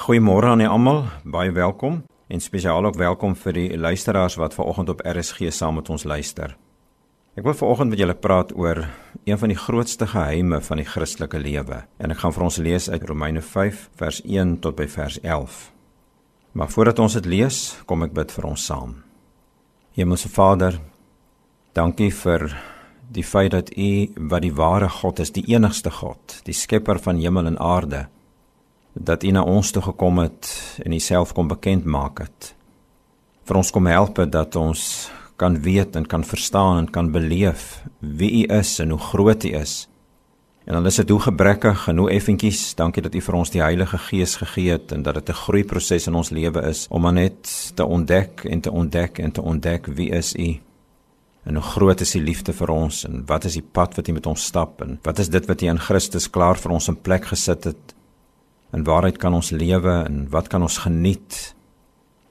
Goeiemôre aan almal, baie welkom en spesiaal ook welkom vir die luisteraars wat vanoggend op RSG saam met ons luister. Ek wil vanoggend met julle praat oor een van die grootste geheime van die Christelike lewe en ek gaan vir ons lees uit Romeine 5 vers 1 tot by vers 11. Maar voordat ons dit lees, kom ek bid vir ons saam. Hemelse Vader, dankie vir die feit dat U wat die ware God is, die enigste God, die skepper van hemel en aarde, dat U na ons toe gekom het en Uself kom bekend maak het. Vir ons kom help dat ons kan weet en kan verstaan en kan beleef wie U is en hoe groot U is. En dan is dit hoe gebrekkig en hoe effentjies, dankie dat U vir ons die Heilige Gees gegee het en dat dit 'n groeiproses in ons lewe is om maar net te ontdek en te ontdek en te ontdek wie is U. En hoe groot is U liefde vir ons en wat is die pad wat U met ons stap en wat is dit wat U in Christus klaar vir ons in plek gesit het In waarheid kan ons lewe en wat kan ons geniet?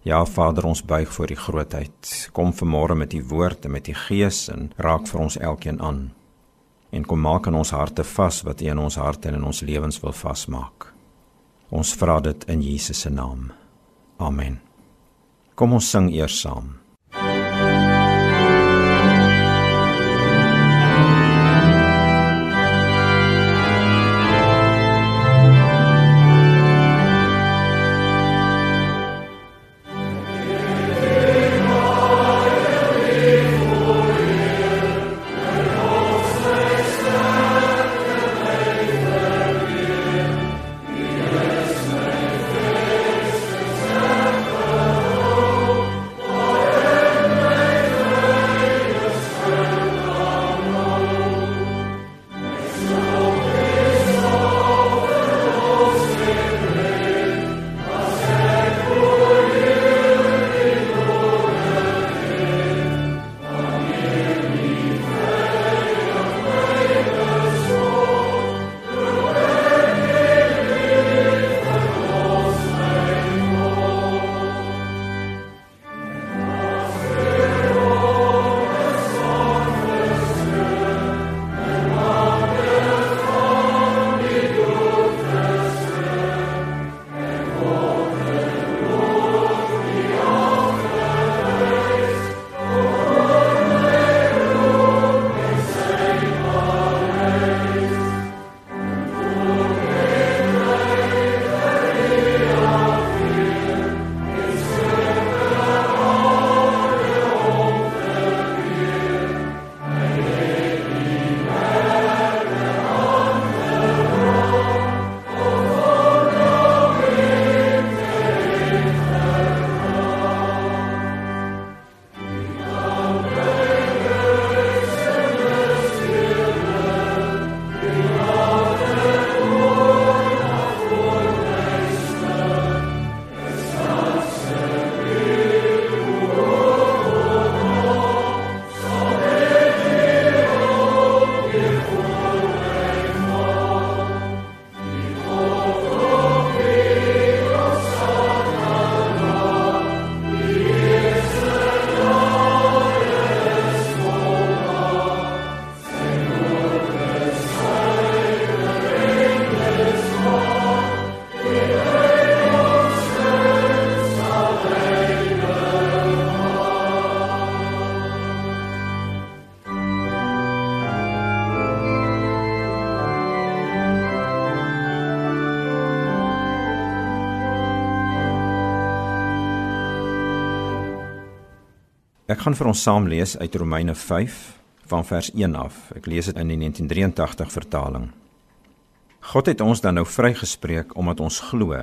Ja Vader, ons buig voor U grootheid. Kom vanmôre met U woord en met U gees en raak vir ons elkeen aan. En kom maak in ons harte vas wat U in ons harte en in ons lewens wil vasmaak. Ons vra dit in Jesus se naam. Amen. Kom ons sing eers saam. Ek gaan vir ons saam lees uit Romeine 5 van vers 1 af. Ek lees dit in die 1983 vertaling. God het ons dan nou vrygespreek omdat ons glo.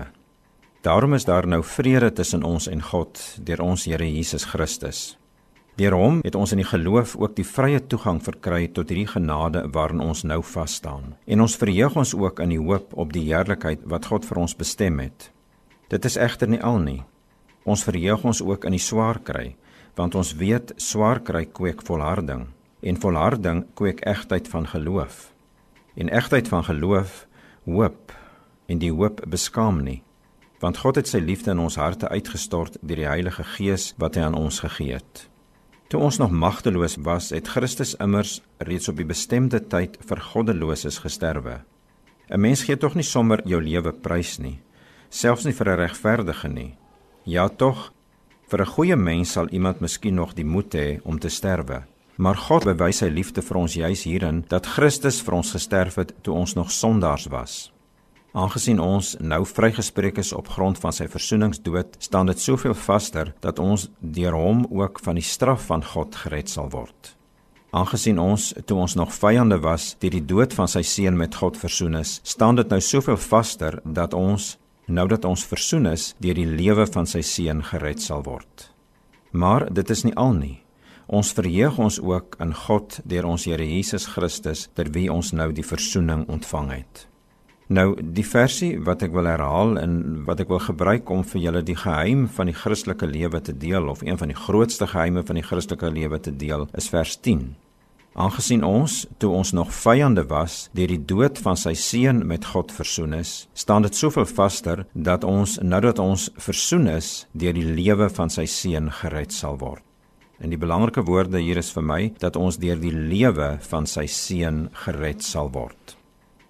Daarom is daar nou vrede tussen ons en God deur ons Here Jesus Christus. Deur hom het ons in die geloof ook die vrye toegang verkry tot hierdie genade waarin ons nou vas staan. En ons verheug ons ook in die hoop op die heerlikheid wat God vir ons bestem het. Dit is egter nie al nie. Ons verheug ons ook in die swaar kry want ons weet swaar kry kweek volharding en volharding kweek egtheid van geloof. En egtheid van geloof hoop en die hoop beskaam nie want God het sy liefde in ons harte uitgestort deur die Heilige Gees wat hy aan ons gegee het. Toe ons nog magteloos was het Christus immers reeds op die bestemde tyd vir goddeloses gesterwe. 'n mens gee tog nie sommer jou lewe prys nie selfs nie vir 'n regverdige nie. Ja tog, vir 'n goeie mens sal iemand miskien nog die moed hê om te sterwe. Maar God bewys sy liefde vir ons juis hierin dat Christus vir ons gesterf het toe ons nog sondaars was. Aangesien ons nou vrygespreek is op grond van sy versoeningsdood, staan dit soveel vaster dat ons deur hom ook van die straf van God gered sal word. Aangesien ons toe ons nog vyande was, deur die dood van sy seun met God versoen is, staan dit nou soveel vaster dat ons nou dat ons versoen is, deur die lewe van sy seun gered sal word. Maar dit is nie al nie. Ons verheug ons ook in God deur ons Here Jesus Christus, ter wie ons nou die versoening ontvang het. Nou die versie wat ek wil herhaal en wat ek wil gebruik om vir julle die geheim van die Christelike lewe te deel of een van die grootste geheime van die Christelike lewe te deel is vers 10. Aangesien ons toe ons nog vyande was deur die dood van sy seun met God versoen is, staan dit soveel vaster dat ons nou dat ons versoen is deur die lewe van sy seun gered sal word. En die belangrike woorde hier is vir my dat ons deur die lewe van sy seun gered sal word.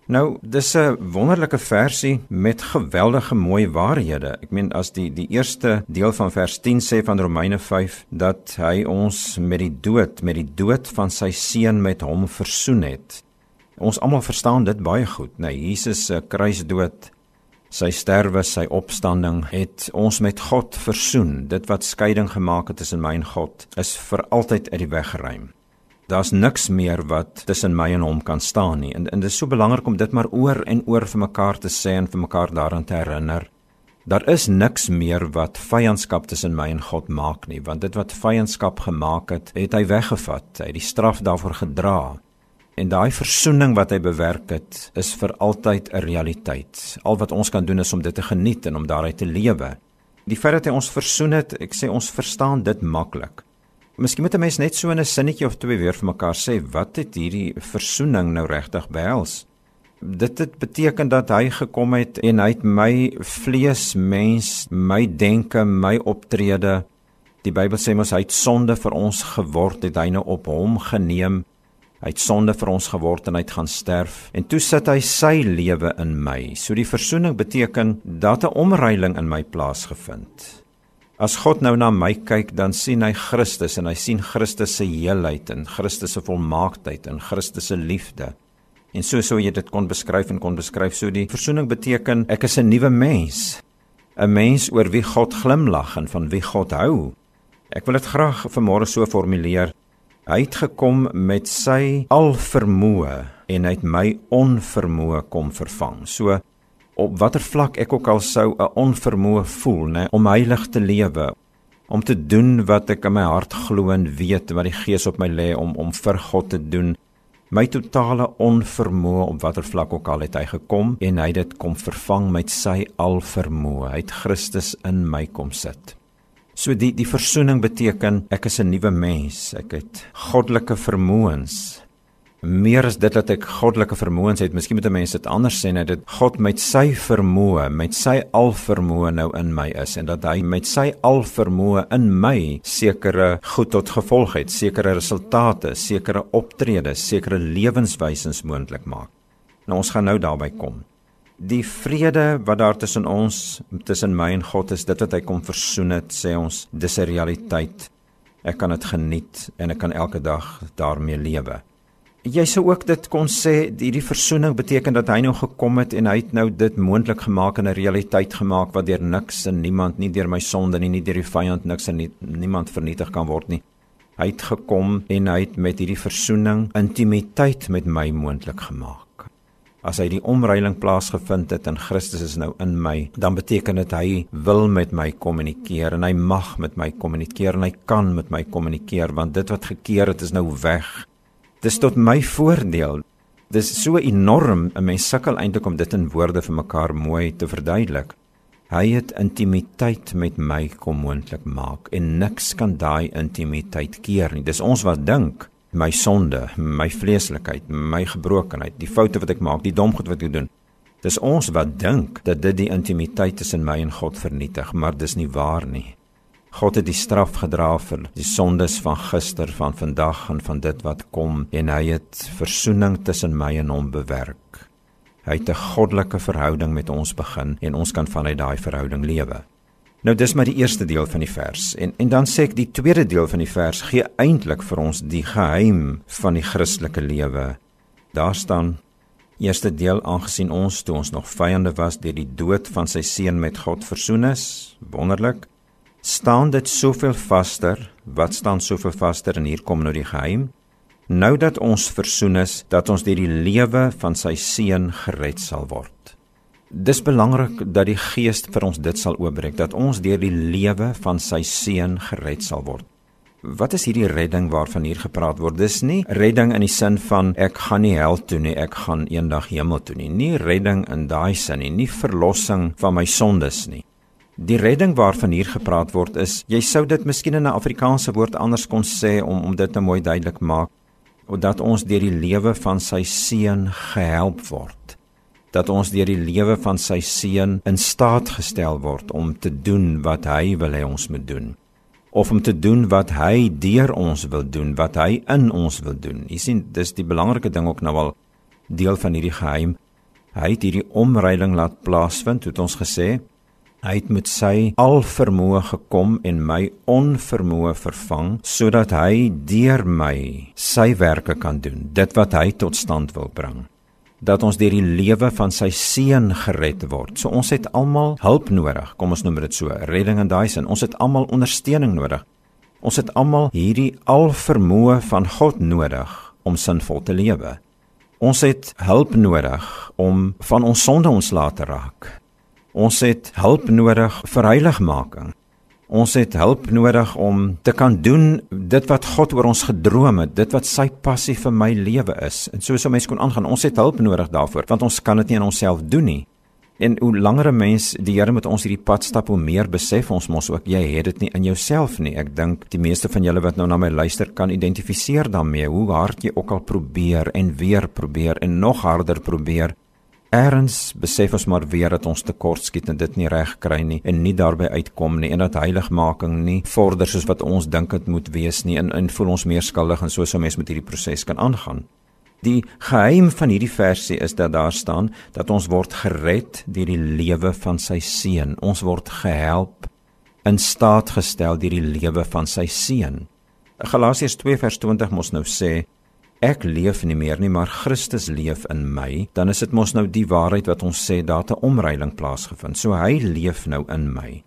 Nou, dis 'n wonderlike versie met geweldige mooi waarhede. Ek meen as die die eerste deel van vers 10 sê van Romeine 5 dat hy ons met die dood, met die dood van sy seun met hom versoen het. Ons almal verstaan dit baie goed. Nee, Jesus se kruisdood, sy sterwe, sy opstanding het ons met God versoen. Dit wat skeiding gemaak het tussen my en God, is vir altyd uit die weg geruim. Daar's niks meer wat tussen my en hom kan staan nie. En, en dit is so belangrik om dit maar oor en oor vir mekaar te sê en vir mekaar daaraan te herinner. Daar is niks meer wat vyandskap tussen my en God maak nie, want dit wat vyandskap gemaak het, het hy weggevat. Hy het die straf daarvoor gedra. En daai versoening wat hy bewerk het, is vir altyd 'n realiteit. Al wat ons kan doen is om dit te geniet en om daaruit te lewe. Die feit dat hy ons versoen het, ek sê ons verstaan dit maklik. Miskien moet 'n mens net so in 'n sinnetjie of twee weer vir mekaar sê wat het hierdie versoening nou regtig behels? Dit het beteken dat hy gekom het en hy het my vlees mens, my denke, my optrede. Die Bybel sê mos hy het sonde vir ons geword, het hy nou op hom geneem. Hy het sonde vir ons geword en hy het gaan sterf en toe sit hy sy lewe in my. So die versoening beteken dat 'n omreiling in my plaasgevind. As God nou na my kyk, dan sien hy Christus en hy sien Christus se heelheid en Christus se volmaaktheid en Christus se liefde. En so sou jy dit kon beskryf en kon beskryf so die verzoening beteken ek is 'n nuwe mens. 'n Mens oor wie God glimlag en van wie God hou. Ek wil dit graag vanmôre so formuleer. Hy het gekom met sy alvermoë en hy het my onvermoë kom vervang. So op watter vlak ek ook al sou 'n onvermoë voel, nê, om heilig te lewe, om te doen wat ek in my hart glo en weet wat die Gees op my lê om om vir God te doen. My totale onvermoë op watter vlak ook al het hy gekom en hy het dit kom vervang met sy alvermoë. Hy het Christus in my kom sit. So die die verzoening beteken ek is 'n nuwe mens. Ek het goddelike vermoëns meer as dit dat ek goddelike vermoëns het, miskien moet 'n mens dit anders sê net dit God met sy vermoë, met sy alvermoë nou in my is en dat hy met sy alvermoë in my sekere goed tot gevolg het, sekere resultate, sekere optredes, sekere lewenswysens moontlik maak. Nou ons gaan nou daarby kom. Die vrede wat daar tussen ons, tussen my en God is, dit wat hy kom versoen het, sê ons, dis 'n realiteit. Ek kan dit geniet en ek kan elke dag daarmee lewe jy sou ook dit kon sê hierdie versoening beteken dat hy nou gekom het en hy het nou dit moontlik gemaak en 'n realiteit gemaak wat deur niks en niemand nie deur my sonde nie nie deur die vyand niks en nie, niemand vernietig kan word nie. Hy het gekom en hy het met hierdie versoening intimiteit met my moontlik gemaak. As hy die omreiling plaasgevind het en Christus is nou in my, dan beteken dit hy wil met my kommunikeer en hy mag met my kommunikeer en hy kan met my kommunikeer want dit wat gekeer het is nou weg Dis tot my voordeel. Dis so enorm, 'n mens sukkel eintlik om dit in woorde vir mekaar mooi te verduidelik. Hy het intimiteit met my kom moontlik maak en niks kan daai intimiteit keer nie. Dis ons wat dink my sonde, my vleeslikheid, my gebrokenheid, die foute wat ek maak, die dom goed wat ek doen. Dis ons wat dink dat dit die intimiteit tussen my en God vernietig, maar dis nie waar nie. God het die straf gedra vir die sondes van gister, van vandag en van dit wat kom en hy het verzoening tussen my en hom bewerk. Hy het 'n goddelike verhouding met ons begin en ons kan vanuit daai verhouding lewe. Nou dis maar die eerste deel van die vers. En en dan sê ek die tweede deel van die vers gee eintlik vir ons die geheim van die Christelike lewe. Daar staan Eerste deel aangesien ons toe ons nog vyande was deur die dood van sy seun met God versoen is. Wonderlik staan dit soveel vaster. Wat staan soveel vaster en hier kom nou die geheim. Nou dat ons versoen is, dat ons deur die lewe van sy seun gered sal word. Dis belangrik dat die Gees vir ons dit sal oopbreek dat ons deur die lewe van sy seun gered sal word. Wat is hierdie redding waarvan hier gepraat word? Dis nie redding in die sin van ek gaan nie hel toe nie, ek gaan eendag hemel toe nie. Nie redding in daai sin nie, nie verlossing van my sondes nie. Die redding waarvan hier gepraat word is, jy sou dit miskien in 'n Afrikaanse woord anders kon sê om om dit nou mooi duidelik maak, dat ons deur die lewe van sy seun gehelp word. Dat ons deur die lewe van sy seun in staat gestel word om te doen wat hy wil hê ons moet doen of om te doen wat hy deur ons wil doen, wat hy in ons wil doen. Jy sien, dis die belangrike ding ook nou al deel van hierdie geheim. Hy het hierdie omreiling laat plaasvind, het ons gesê, Hy het met sy alvermoë gekom en my onvermoë vervang sodat hy deur my sy werke kan doen, dit wat hy tot stand wil bring. Dat ons deur die lewe van sy seun gered word. So ons het almal hulp nodig. Kom ons noem dit so, redding in daai sin. Ons het almal ondersteuning nodig. Ons het almal hierdie alvermoë van God nodig om sinvol te lewe. Ons het hulp nodig om van ons sonde ontslae te raak. Ons het hulp nodig vir heiligmaking. Ons het hulp nodig om te kan doen dit wat God oor ons gedroom het, dit wat sy passie vir my lewe is. En soos om mens kon aangaan, ons het hulp nodig daarvoor, want ons kan dit nie in onsself doen nie. En hoe langer 'n mens die Here met ons hierdie pad stap, hoe meer besef ons mos ook jy het dit nie in jouself nie. Ek dink die meeste van julle wat nou na my luister kan identifiseer daarmee. Hoe hard jy ook al probeer en weer probeer en nog harder probeer, Eerens besef ons maar weer dat ons tekort skiet en dit nie reg kry nie en nie daarby uitkom nie en dat heiligmaking nie vorder soos wat ons dink dit moet wees nie en in voel ons meer skuldig en soos 'n mens met hierdie proses kan aangaan. Die geheim van hierdie versie is dat daar staan dat ons word gered deur die lewe van sy seun. Ons word gehelp in staat gestel deur die lewe van sy seun. Galasiërs 2:20 mos nou sê ek leef nie meer nie, maar Christus leef in my, dan is dit mos nou die waarheid wat ons sê daar 'n omreiling plaasgevind. So hy leef nou in my.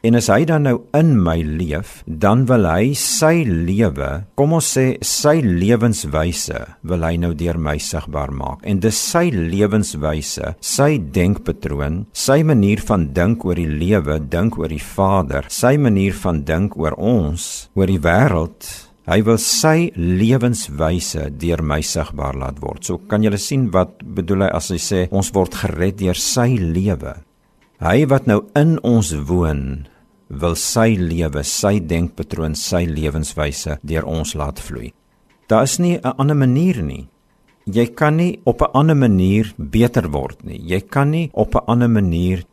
En as hy dan nou in my leef, dan wil hy sy lewe, kom ons sê sy lewenswyse, wil hy nou deur my sigbaar maak. En dis sy lewenswyse, sy denkpatroon, sy manier van dink oor die lewe, dink oor die Vader, sy manier van dink oor ons, oor die wêreld Hy wil sy lewenswyse deur my sigbaar laat word. So kan julle sien wat bedoel hy as hy sê ons word gered deur sy lewe. Hy wat nou in ons woon, wil sy lewe, sy denkpatroon, sy lewenswyse deur ons laat vloei. Daar is nie 'n ander manier nie. Jy kan nie op 'n ander manier beter word nie. Jy kan nie op 'n ander manier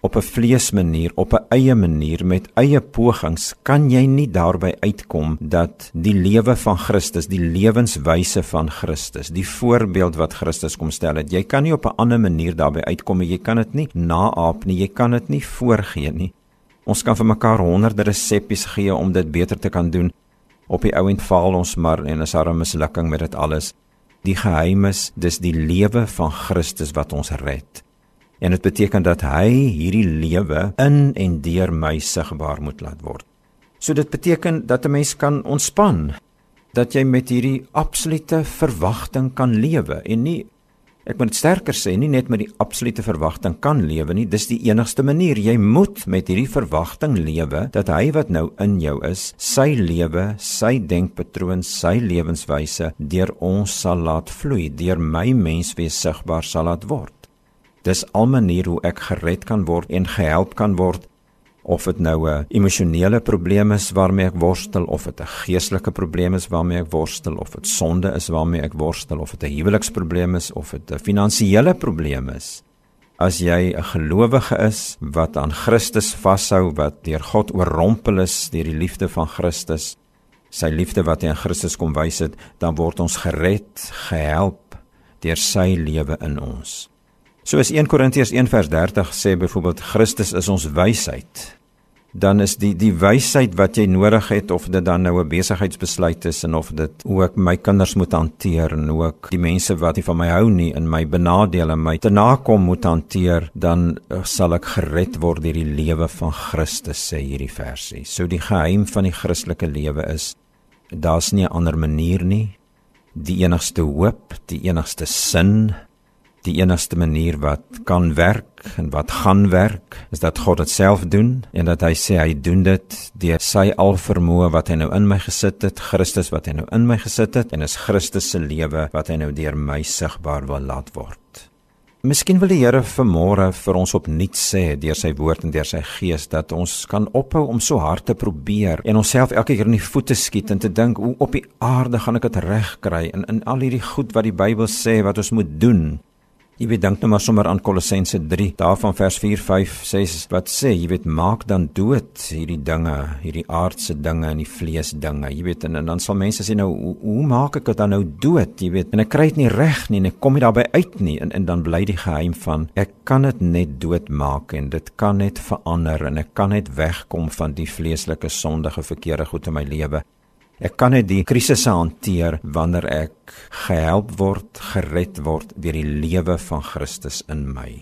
op 'n vleesmanier, op 'n eie manier met eie pogings kan jy nie daarby uitkom dat die lewe van Christus, die lewenswyse van Christus, die voorbeeld wat Christus kom stel het, jy kan nie op 'n ander manier daarby uitkom nie. Jy kan dit nie naaap nie, jy kan dit nie voorgee nie. Ons kan vir mekaar honderde resepte gee om dit beter te kan doen. Op die ouend faal ons maar en is daar 'n mislukking met dit alles. Die geheim is dis die lewe van Christus wat ons red en dit beteken dat hy hierdie lewe in en deur my sigbaar moet laat word. So dit beteken dat 'n mens kan ontspan, dat jy met hierdie absolute verwagting kan lewe en nie ek moet sterker sê nie net met die absolute verwagting kan lewe nie, dis die enigste manier. Jy moet met hierdie verwagting lewe dat hy wat nou in jou is, sy lewe, sy denkpatroon, sy lewenswyse deur ons sal laat vloei, deur my menswees sigbaar sal laat word. Dis al maniere hoe ek gered kan word en gehelp kan word of dit nou 'n emosionele probleem is waarmee ek worstel of dit 'n geestelike probleem is waarmee ek worstel of dit sonde is waarmee ek worstel of dit 'n huweliksprobleem is of dit 'n finansiële probleem is. As jy 'n gelowige is wat aan Christus vashou, wat deur God oorrompel is deur die liefde van Christus, sy liefde wat hy aan Christus kom wys het, dan word ons gered, gehelp deur sy lewe in ons. Soos 1 Korintiërs 1:30 sê byvoorbeeld Christus is ons wysheid dan is die die wysheid wat jy nodig het of dit dan nou 'n besigheidsbesluit is en of dit ook my kinders moet hanteer en ook die mense wat nie van my hou nie in my benadeel en my te nakom moet hanteer dan eh, sal ek gered word deur die lewe van Christus sê hierdie versie. So die geheim van die Christelike lewe is daar's nie 'n ander manier nie. Die enigste hoop, die enigste sin die enigste manier wat kan werk en wat gaan werk is dat God dit self doen en dat hy sê hy doen dit deur sy alvermoë wat hy nou in my gesit het Christus wat hy nou in my gesit het en is Christus se lewe wat hy nou deur my sigbaar wil laat word. Miskien wil die Here vanmôre vir ons opnuut sê deur sy woord en deur sy gees dat ons kan ophou om so hard te probeer en onsself elke keer in die voete skiet en te dink hoe op die aarde gaan ek dit regkry en in al hierdie goed wat die Bybel sê wat ons moet doen Jy weet dink nou maar sommer aan Kolossense 3, daarvan vers 4, 5, 6 wat sê, jy weet maak dan dood hierdie dinge, hierdie aardse dinge en die vlees dinge. Jy weet en, en dan sal mense sê nou hoe, hoe maak ek dit dan nou dood, jy weet? En ek kry dit nie reg nie en ek kom nie daarbey uit nie en en dan bly die geheim van ek kan dit net doodmaak en dit kan net verander en ek kan net wegkom van die vleeslike sondige verkeerde goed in my lewe. Ek kan net die krisisse hanteer wanneer ek gehelp word, gered word deur die lewe van Christus in my.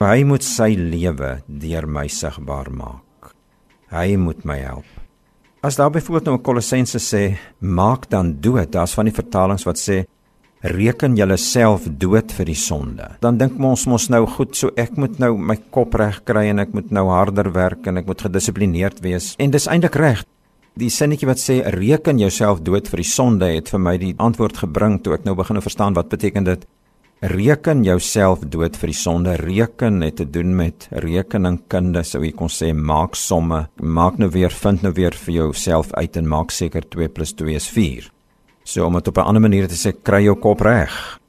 Hy moet sy lewe deur my sigbaar maak. Hy moet my help. As daar byvoorbeeld nou 'n Kolossense sê, maak dan dood, daar's van die vertalings wat sê reken julleself dood vir die sonde. Dan dink ons mos nou goed, so ek moet nou my kop reg kry en ek moet nou harder werk en ek moet gedissiplineerd wees. En dis eintlik reg. Die sinnetjie wat sê reken jouself dood vir die sonde het vir my die antwoord gebring toe ek nou begin verstaan wat beteken dit. Reken jouself dood vir die sonde. Reken het te doen met rekeningkunde sou jy kon sê maak somme. Maak nou weer vind nou weer vir jouself uit en maak seker 2 + 2 is 4 so om dit op 'n ander manier te sê kry jou kop reg.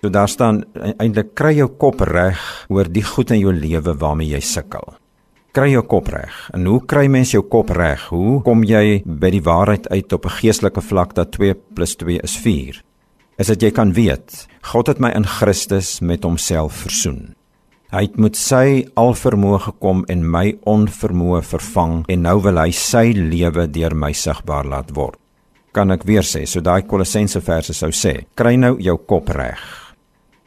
So daar staan eintlik kry jou kop reg oor die goed in jou lewe waarmee jy sukkel kry jou kop reg. En hoe kry mens jou kop reg? Hoe kom jy by die waarheid uit op 'n geestelike vlak dat 2 + 2 is 4? Is dit jy kan weet, God het my in Christus met homself versoen. Hy het met sy alvermoë gekom en my onvermoë vervang en nou wil hy sy lewe deur my sigbaar laat word. Kan ek weer sê, so daai Kolossense verse sou sê, kry nou jou kop reg.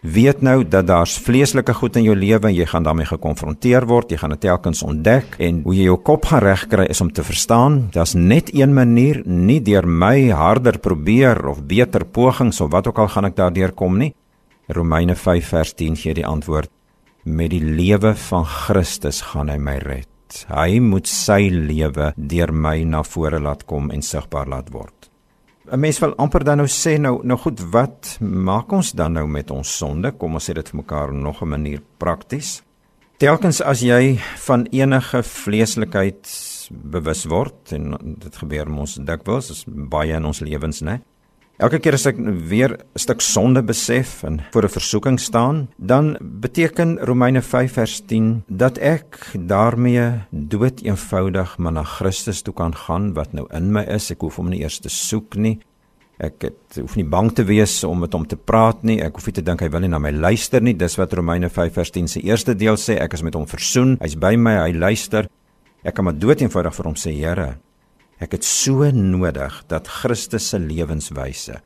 Weet nou dat daar's vleeslike goed in jou lewe en jy gaan daarmee gekonfronteer word, jy gaan dit telkens ontdek en hoe jy jou kop gaan regkry is om te verstaan, daar's net een manier, nie deur my harder probeer of beter pogings of wat ook al gaan ek daardeur kom nie. Romeine 5 vers 10 gee die antwoord: Met die lewe van Christus gaan hy my red. Hy moet sy lewe deur my na vore laat kom en sigbaar laat word. 'n mens wil amper dan nou sê nou nou goed wat maak ons dan nou met ons sonde kom ons sê dit vir mekaar nog 'n manier prakties. Telkens as jy van enige vleeslikheid bewus word en dit gebeur ons dikwels is baie in ons lewens nê Elke keer as ek weer 'n stuk sonde besef en voor 'n versoeking staan, dan beteken Romeine 5 vers 10 dat ek daarmee dood eenvoudig maar na Christus toe kan gaan wat nou in my is. Ek hoef hom nie eers te soek nie. Ek het, hoef nie bang te wees om met hom te praat nie. Ek hoef nie te dink hy wil nie na my luister nie. Dis wat Romeine 5 vers 10 se eerste deel sê. Ek is met hom versoen. Hy's by my, hy luister. Ek kan maar dood eenvoudig vir hom sê, Here, Ek het so nodig dat Christus se lewenswyse,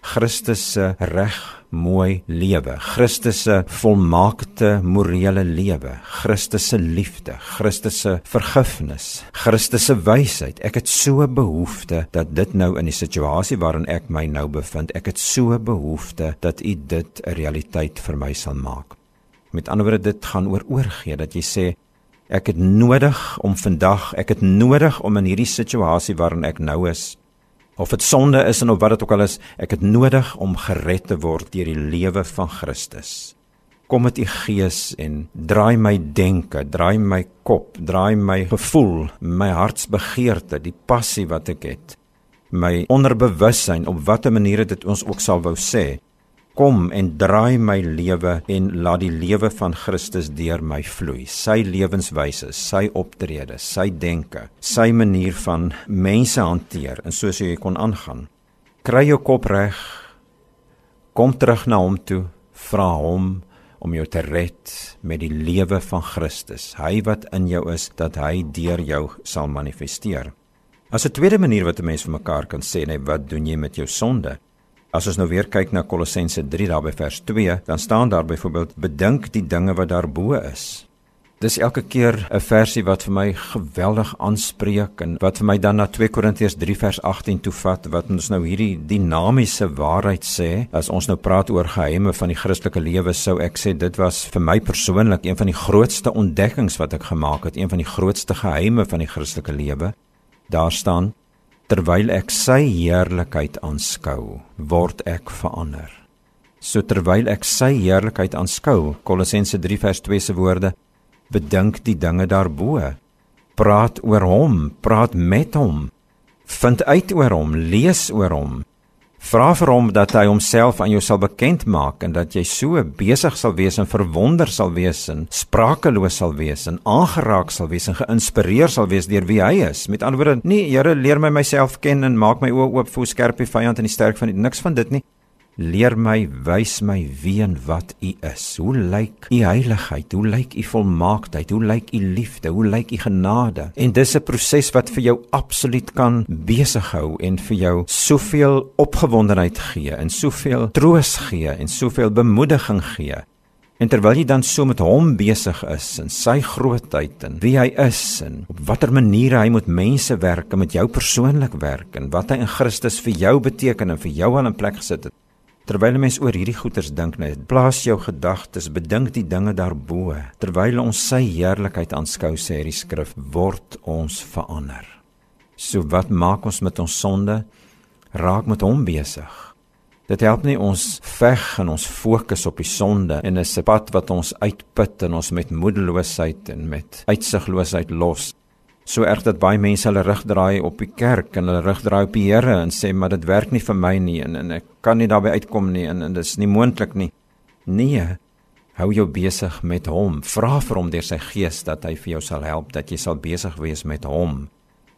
Christus se reg mooi lewe, Christus se volmaakte morele lewe, Christus se liefde, Christus se vergifnis, Christus se wysheid. Ek het so behoefte dat dit nou in die situasie waarin ek my nou bevind, ek het so behoefte dat U dit 'n realiteit vir my sal maak. Met ander woorde, dit gaan oor oorgee dat jy sê Ek het nodig om vandag, ek het nodig om in hierdie situasie waarin ek nou is, of dit sonde is en of wat dit ook al is, ek het nodig om gered te word deur die lewe van Christus. Kom met u gees en draai my denke, draai my kop, draai my gevoel, my hartsbegeerte, die passie wat ek het, my onderbewussyn op watter maniere dit ons ook sal wou sê, Kom en draai my lewe en laat die lewe van Christus deur my vloei. Sy lewenswyse, sy optrede, sy denke, sy manier van mense hanteer en soos jy kon aangaan. Kry jou kop reg. Kom terug na hom toe, vra hom om jou te red met die lewe van Christus. Hy wat in jou is, dat hy deur jou sal manifesteer. As 'n tweede manier wat 'n mens vir mekaar kan sê, nee, wat doen jy met jou sonde? As ons nou weer kyk na Kolossense 3 daarby vers 2, dan staan daar byvoorbeeld bedink die dinge wat daarbo is. Dis elke keer 'n versie wat vir my geweldig aanspreek en wat vir my dan na 2 Korintiërs 3 vers 18 toe vat wat ons nou hierdie dinamiese waarheid sê as ons nou praat oor geheime van die Christelike lewe sou ek sê dit was vir my persoonlik een van die grootste ontdekkings wat ek gemaak het een van die grootste geheime van die Christelike lewe daar staan terwyl ek sy heerlikheid aanskou word ek verander so terwyl ek sy heerlikheid aanskou Kolossense 3 vers 2 se woorde bedink die dinge daarbo. Praat oor hom, praat met hom. Vind uit oor hom, lees oor hom. Vra vir hom dat hy homself aan jou sal bekend maak en dat jy so besig sal wees en verwonder sal wees en sprakeloos sal wees en aangeraak sal wees en geïnspireer sal wees deur wie hy is. Met ander woorde, nee, Here, leer my myself ken en maak my oë oop vir hoe skerp die vyand en die sterk van die niks van dit nie. Leer my, wys my wie en wat U is. Hoe lyk U heiligheid? Hoe lyk U volmaaktheid? Hoe lyk U liefde? Hoe lyk U genade? En dis 'n proses wat vir jou absoluut kan besighou en vir jou soveel opgewondenheid gee en soveel troos gee en soveel bemoediging gee. En terwyl jy dan so met hom besig is en sy grootheid en wie hy is en op watter maniere hy met mense werk en met jou persoonlik werk en wat hy in Christus vir jou beteken en vir jou al in plek gesit het, Terwyl 'n mens oor hierdie goeters dink, net plaas jou gedagtes, bedink die dinge daarbo. Terwyl ons sy heerlikheid aanskou, sê die skrif, word ons verander. So wat maak ons met ons sonde? Raak met hom besig. Dit help nie ons veg en ons fokus op die sonde en 'n pad wat ons uitput en ons met moedeloosheid en met uitsigloosheid los so erg dat baie mense hulle rug draai op die kerk en hulle rug draai op die Here en sê maar dit werk nie vir my nie en, en ek kan nie daarbey uitkom nie en, en dit is nie moontlik nie. Nee. Hou jou besig met hom. Vra vir hom deur sy gees dat hy vir jou sal help dat jy sal besig wees met hom.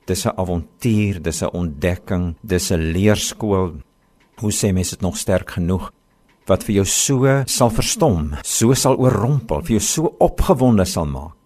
Dis 'n avontuur, dis 'n ontdekking, dis 'n leerskool. Hoe sê mense dit nog sterk genoeg? wat vir jou so sal verstom, so sal oorrompel, vir jou so opgewonde sal maak.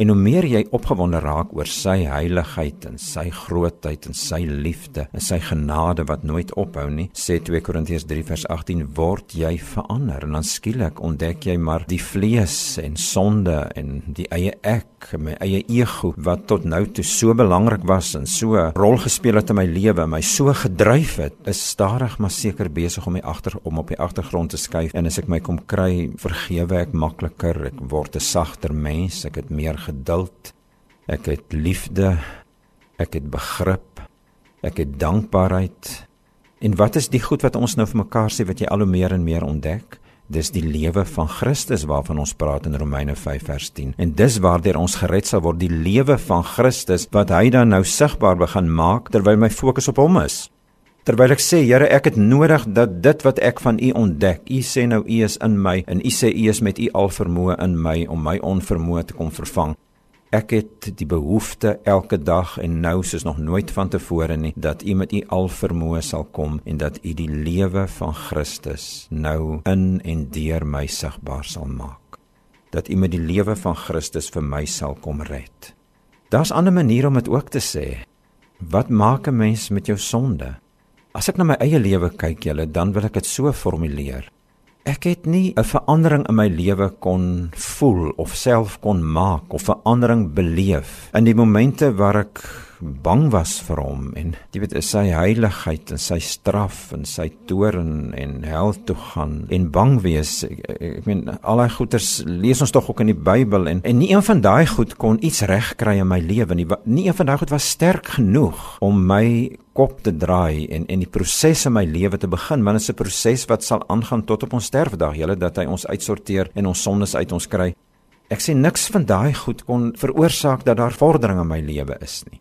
En hoe meer jy opgewonde raak oor sy heiligheid en sy grootheid en sy liefde en sy genade wat nooit ophou nie, sê 2 Korintiërs 3 vers 18, word jy verander? En dan skielik ontdek jy maar die vlees en sonde en die eie ek, my eie ego wat tot nou toe so belangrik was en so rol gespeel het in my lewe, my so gedryf het, is stadig maar seker besig om my agter om op die agtergrond te skuif en as ek my kom kry, vergewe ek makliker, ek word 'n sagter mens, ek het meer geduld. Ek het liefde. Ek het begrip. Ek het dankbaarheid. En wat is die goed wat ons nou vir mekaar sê wat jy al hoe meer en meer ontdek? Dis die lewe van Christus waarvan ons praat in Romeine 5 vers 10. En dis waardeur ons gered sal word, die lewe van Christus wat hy dan nou sigbaar begin maak terwyl my fokus op hom is. Terwyl ek sê Here, ek het nodig dat dit wat ek van U ontdek, U sê nou U is in my en U sê U is met U alvermoë in my om my onvermoë te kom vervang. Ek het die behoefte elke dag en nou soos nog nooit vantevore nie dat U met U alvermoë sal kom en dat U die lewe van Christus nou in en deur my sigbaar sal maak. Dat U met die lewe van Christus vir my sal kom red. Daar's ander maniere om dit ook te sê. Wat maak 'n mens met jou sonde? As ek na my eie lewe kyk, julle, dan wil ek dit so formuleer. Ek het nie 'n verandering in my lewe kon voel of self kon maak of verandering beleef in die momente waar ek bang was vir hom en jy weet sy heiligheid en sy straf en sy toorn en hel toe gaan en bang wees ek, ek meen al daai goeters lees ons tog ook in die Bybel en en nie een van daai goed kon iets regkry in my lewe nie nie een van daai goed was sterk genoeg om my kop te draai en en die proses in my lewe te begin want dit is 'n proses wat sal aangaan tot op ons sterfdag julle dat hy ons uitsorteer en ons sondes uit ons kry. Ek sê niks van daai goed kon veroorsaak dat daar vordering in my lewe is nie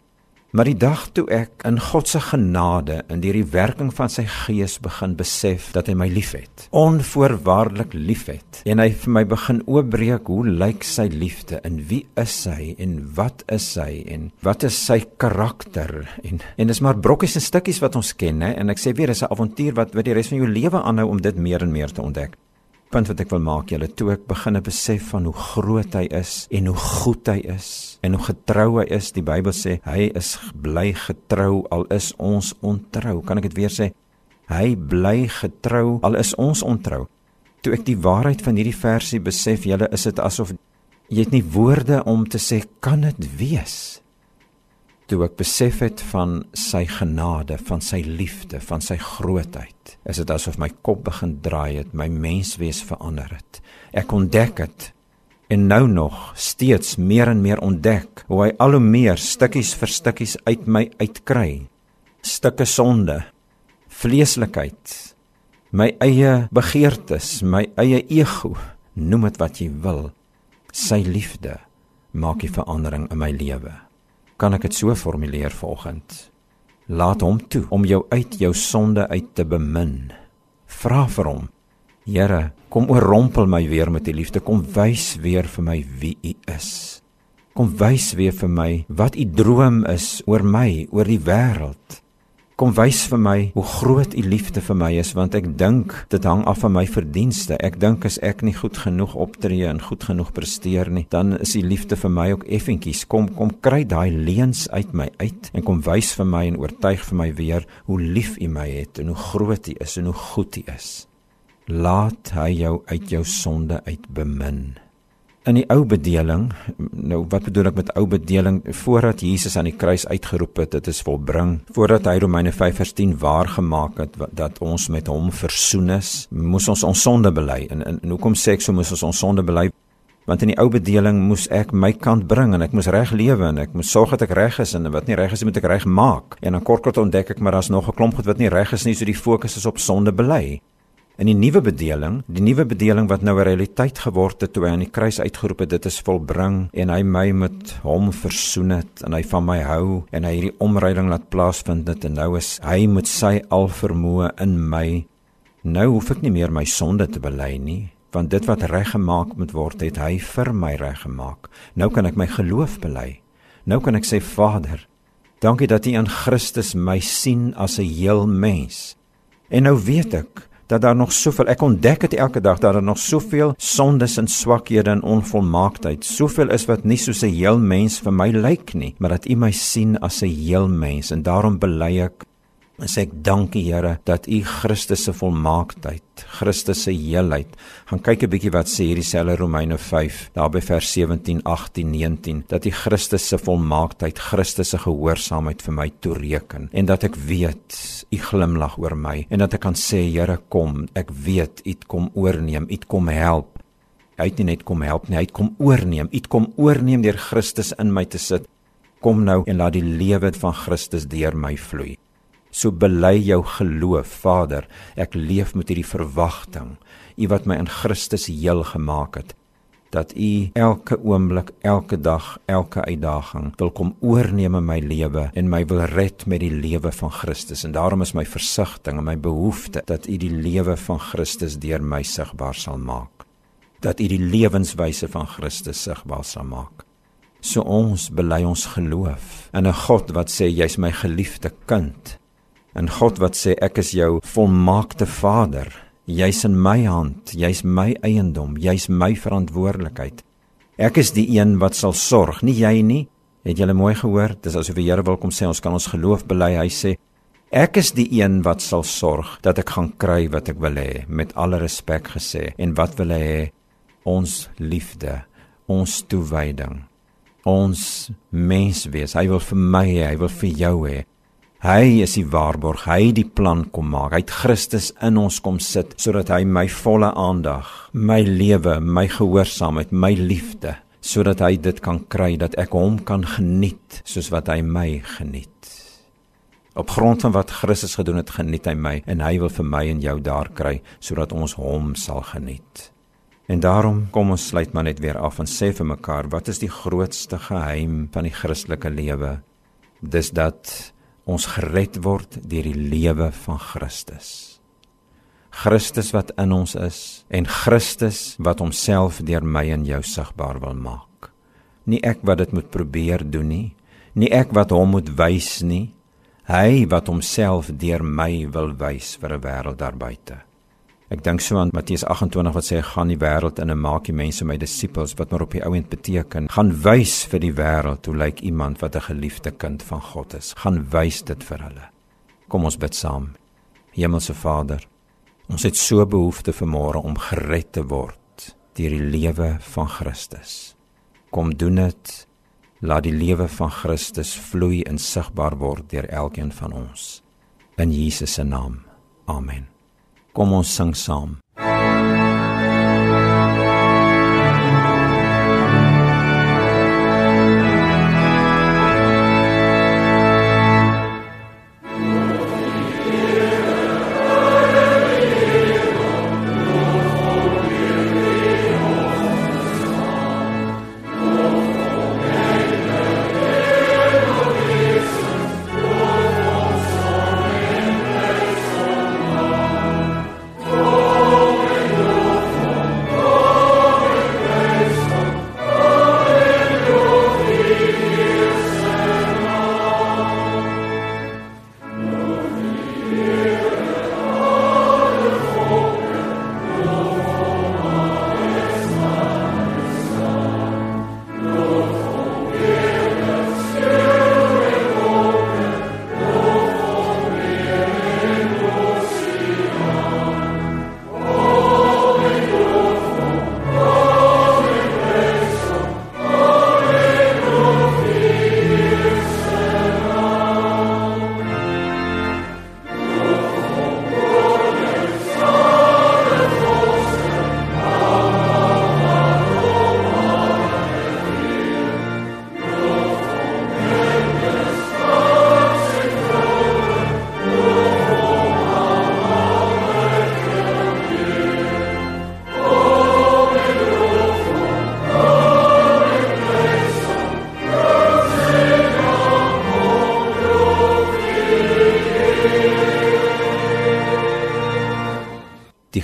Maar die dag toe ek in God se genade in deur die werking van sy gees begin besef dat hy my liefhet, onvoorwaardelik liefhet, en hy vir my begin oopbreek hoe lyk sy liefde en wie is hy en wat is hy en wat is sy karakter en en dis maar brokkies en stukkies wat ons ken hè en ek sê weer dis 'n avontuur wat wat die res van jou lewe aanhou om dit meer en meer te ontdek. Punt wat ek wil maak julle toe ek begin besef van hoe groot hy is en hoe goed hy is en hoe getrou hy is die Bybel sê hy is bly getrou al is ons ontrou. Kan ek dit weer sê? Hy bly getrou al is ons ontrou. Toe ek die waarheid van hierdie versie besef julle is dit asof jy het nie woorde om te sê kan dit wees toe ek besef het van sy genade, van sy liefde, van sy grootheid, is dit asof my kop begin draai het, my menswees verander het. Ek ontdek dit en nou nog steeds meer en meer ontdek hoe hy al hoe meer stukkies vir stukkies uit my uitkry. Stukke sonde, vleeslikheid, my eie begeertes, my eie ego, noem dit wat jy wil. Sy liefde maak 'n verandering in my lewe kan ek dit so formuleer vanoggend. Laat hom toe om jou uit jou sonde uit te bemin. Vra vir hom. Here, kom oorrompel my weer met u liefde. Kom wys weer vir my wie u is. Kom wys weer vir my wat u droom is oor my, oor die wêreld. Kom wys vir my hoe groot u liefde vir my is want ek dink dit hang af van my verdienste. Ek dink as ek nie goed genoeg optree en goed genoeg presteer nie, dan is u liefde vir my ook effentjies. Kom kom kry daai leuns uit my uit en kom wys vir my en oortuig vir my weer hoe lief u my het en hoe groot u is en hoe goed u is. Laat hy jou uit jou sonde uit bemin in die ou bedeling nou wat bedoel ek met ou bedeling? Voordat Jesus aan die kruis uitgeroep het dit is volbring. Voordat hy Romeine 5:10 waar gemaak het dat ons met hom versoen is moes ons ons sonde bely. En, en, en hoekom sê ek so moes ons ons sonde bely? Want in die ou bedeling moes ek my kant bring en ek moes reg lewe en ek moes sorg dat ek reg is en wat nie reg is moet ek reg maak. En dan kort kort ontdek ek maar daar's nog 'n klomp goed wat nie reg is nie so die fokus is op sonde bely In die nuwe bedeling, die nuwe bedeling wat nou 'n realiteit geword het toe hy aan die kruis uitgeroep het, dit is volbring en hy my met hom versoen het en hy van my hou en hy hierdie omruiling laat plaasvind dit en nou is hy met sy alvermoë in my. Nou hoef ek nie meer my sonde te bely nie, want dit wat reggemaak moet word, het hy vir my reggemaak. Nou kan ek my geloof bely. Nou kan ek sê Vader, dankie dat U in Christus my sien as 'n heel mens. En nou weet ek dat daar nog soveel ek ontdek dit elke dag dat daar nog soveel sondes en swakhede en onvolmaaktheid soveel is wat nie soos 'n heel mens vir my lyk nie maar dat u my sien as 'n heel mens en daarom bely ek En sê ek dankie Here dat U Christus se volmaaktheid, Christus se heelheid. Gaan kyk 'n bietjie wat sê hierdie selfe Romeine 5, daar by vers 17, 18, 19, dat U Christus se volmaaktheid, Christus se gehoorsaamheid vir my toereken en dat ek weet U glimlag oor my en dat ek kan sê Here kom, ek weet U kom oorneem, U kom help. Hy het nie net kom help nie, hy het kom oorneem. U kom oorneem deur Christus in my te sit. Kom nou en laat die lewe van Christus deur my vloei. So bely jou geloof, Vader, ek leef met hierdie verwagting, U wat my in Christus heel gemaak het, dat U elke oomblik, elke dag, elke uitdaging wil kom oorneem in my lewe en my wil red met die lewe van Christus. En daarom is my versigtiging en my behoefte dat U die lewe van Christus deur my sigbaar sal maak. Dat U die lewenswyse van Christus sigbaar sal maak. So ons bely ons geloof in 'n God wat sê jy's my geliefde kind En God wat sê ek is jou volmaakte Vader. Jy's in my hand, jy's my eiendom, jy's my verantwoordelikheid. Ek is die een wat sal sorg, nie jy nie. Het jy mooi gehoor? Dis asof die Here wil kom sê ons kan ons geloof bely. Hy sê ek is die een wat sal sorg dat ek gaan kry wat ek wil hê, met alle respek gesê. En wat wil hy hê? Ons liefde, ons toewyding, ons menswees. Hy wil vir my hê, hy wil vir jou hê. Hy is die waarborg, hy die plan kom maak. Hy het Christus in ons kom sit sodat hy my volle aandag, my lewe, my gehoorsaamheid, my liefde, sodat hy dit kan kry dat ek hom kan geniet soos wat hy my geniet. Op grond van wat Christus gedoen het, geniet hy my en hy wil vir my en jou daar kry sodat ons hom sal geniet. En daarom kom ons sluit maar net weer af en sê vir mekaar, wat is die grootste geheim van die Christelike lewe? Dis dat ons gered word deur die lewe van Christus. Christus wat in ons is en Christus wat homself deur my en jou sigbaar wil maak. Nie ek wat dit moet probeer doen nie, nie ek wat hom moet wys nie, hy wat homself deur my wil wys vir 'n wêreld daar buite. Ek dink so aan Matteus 28 wat sê gaan die wêreld in en maak die mense my disippels wat maar op die ouend beteken. Gaan wys vir die wêreld hoe lyk iemand wat 'n geliefde kind van God is. Gaan wys dit vir hulle. Kom ons bid saam. Hemelse Vader ons het so behoefte vanmôre om gered te word deur die lewe van Christus. Kom doen dit. Laat die lewe van Christus vloei en sigbaar word deur elkeen van ons. In Jesus se naam. Amen Kom ons sing saam.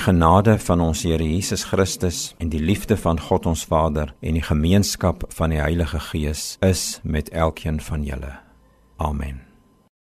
Genade van ons Here Jesus Christus en die liefde van God ons Vader en die gemeenskap van die Heilige Gees is met elkeen van julle. Amen.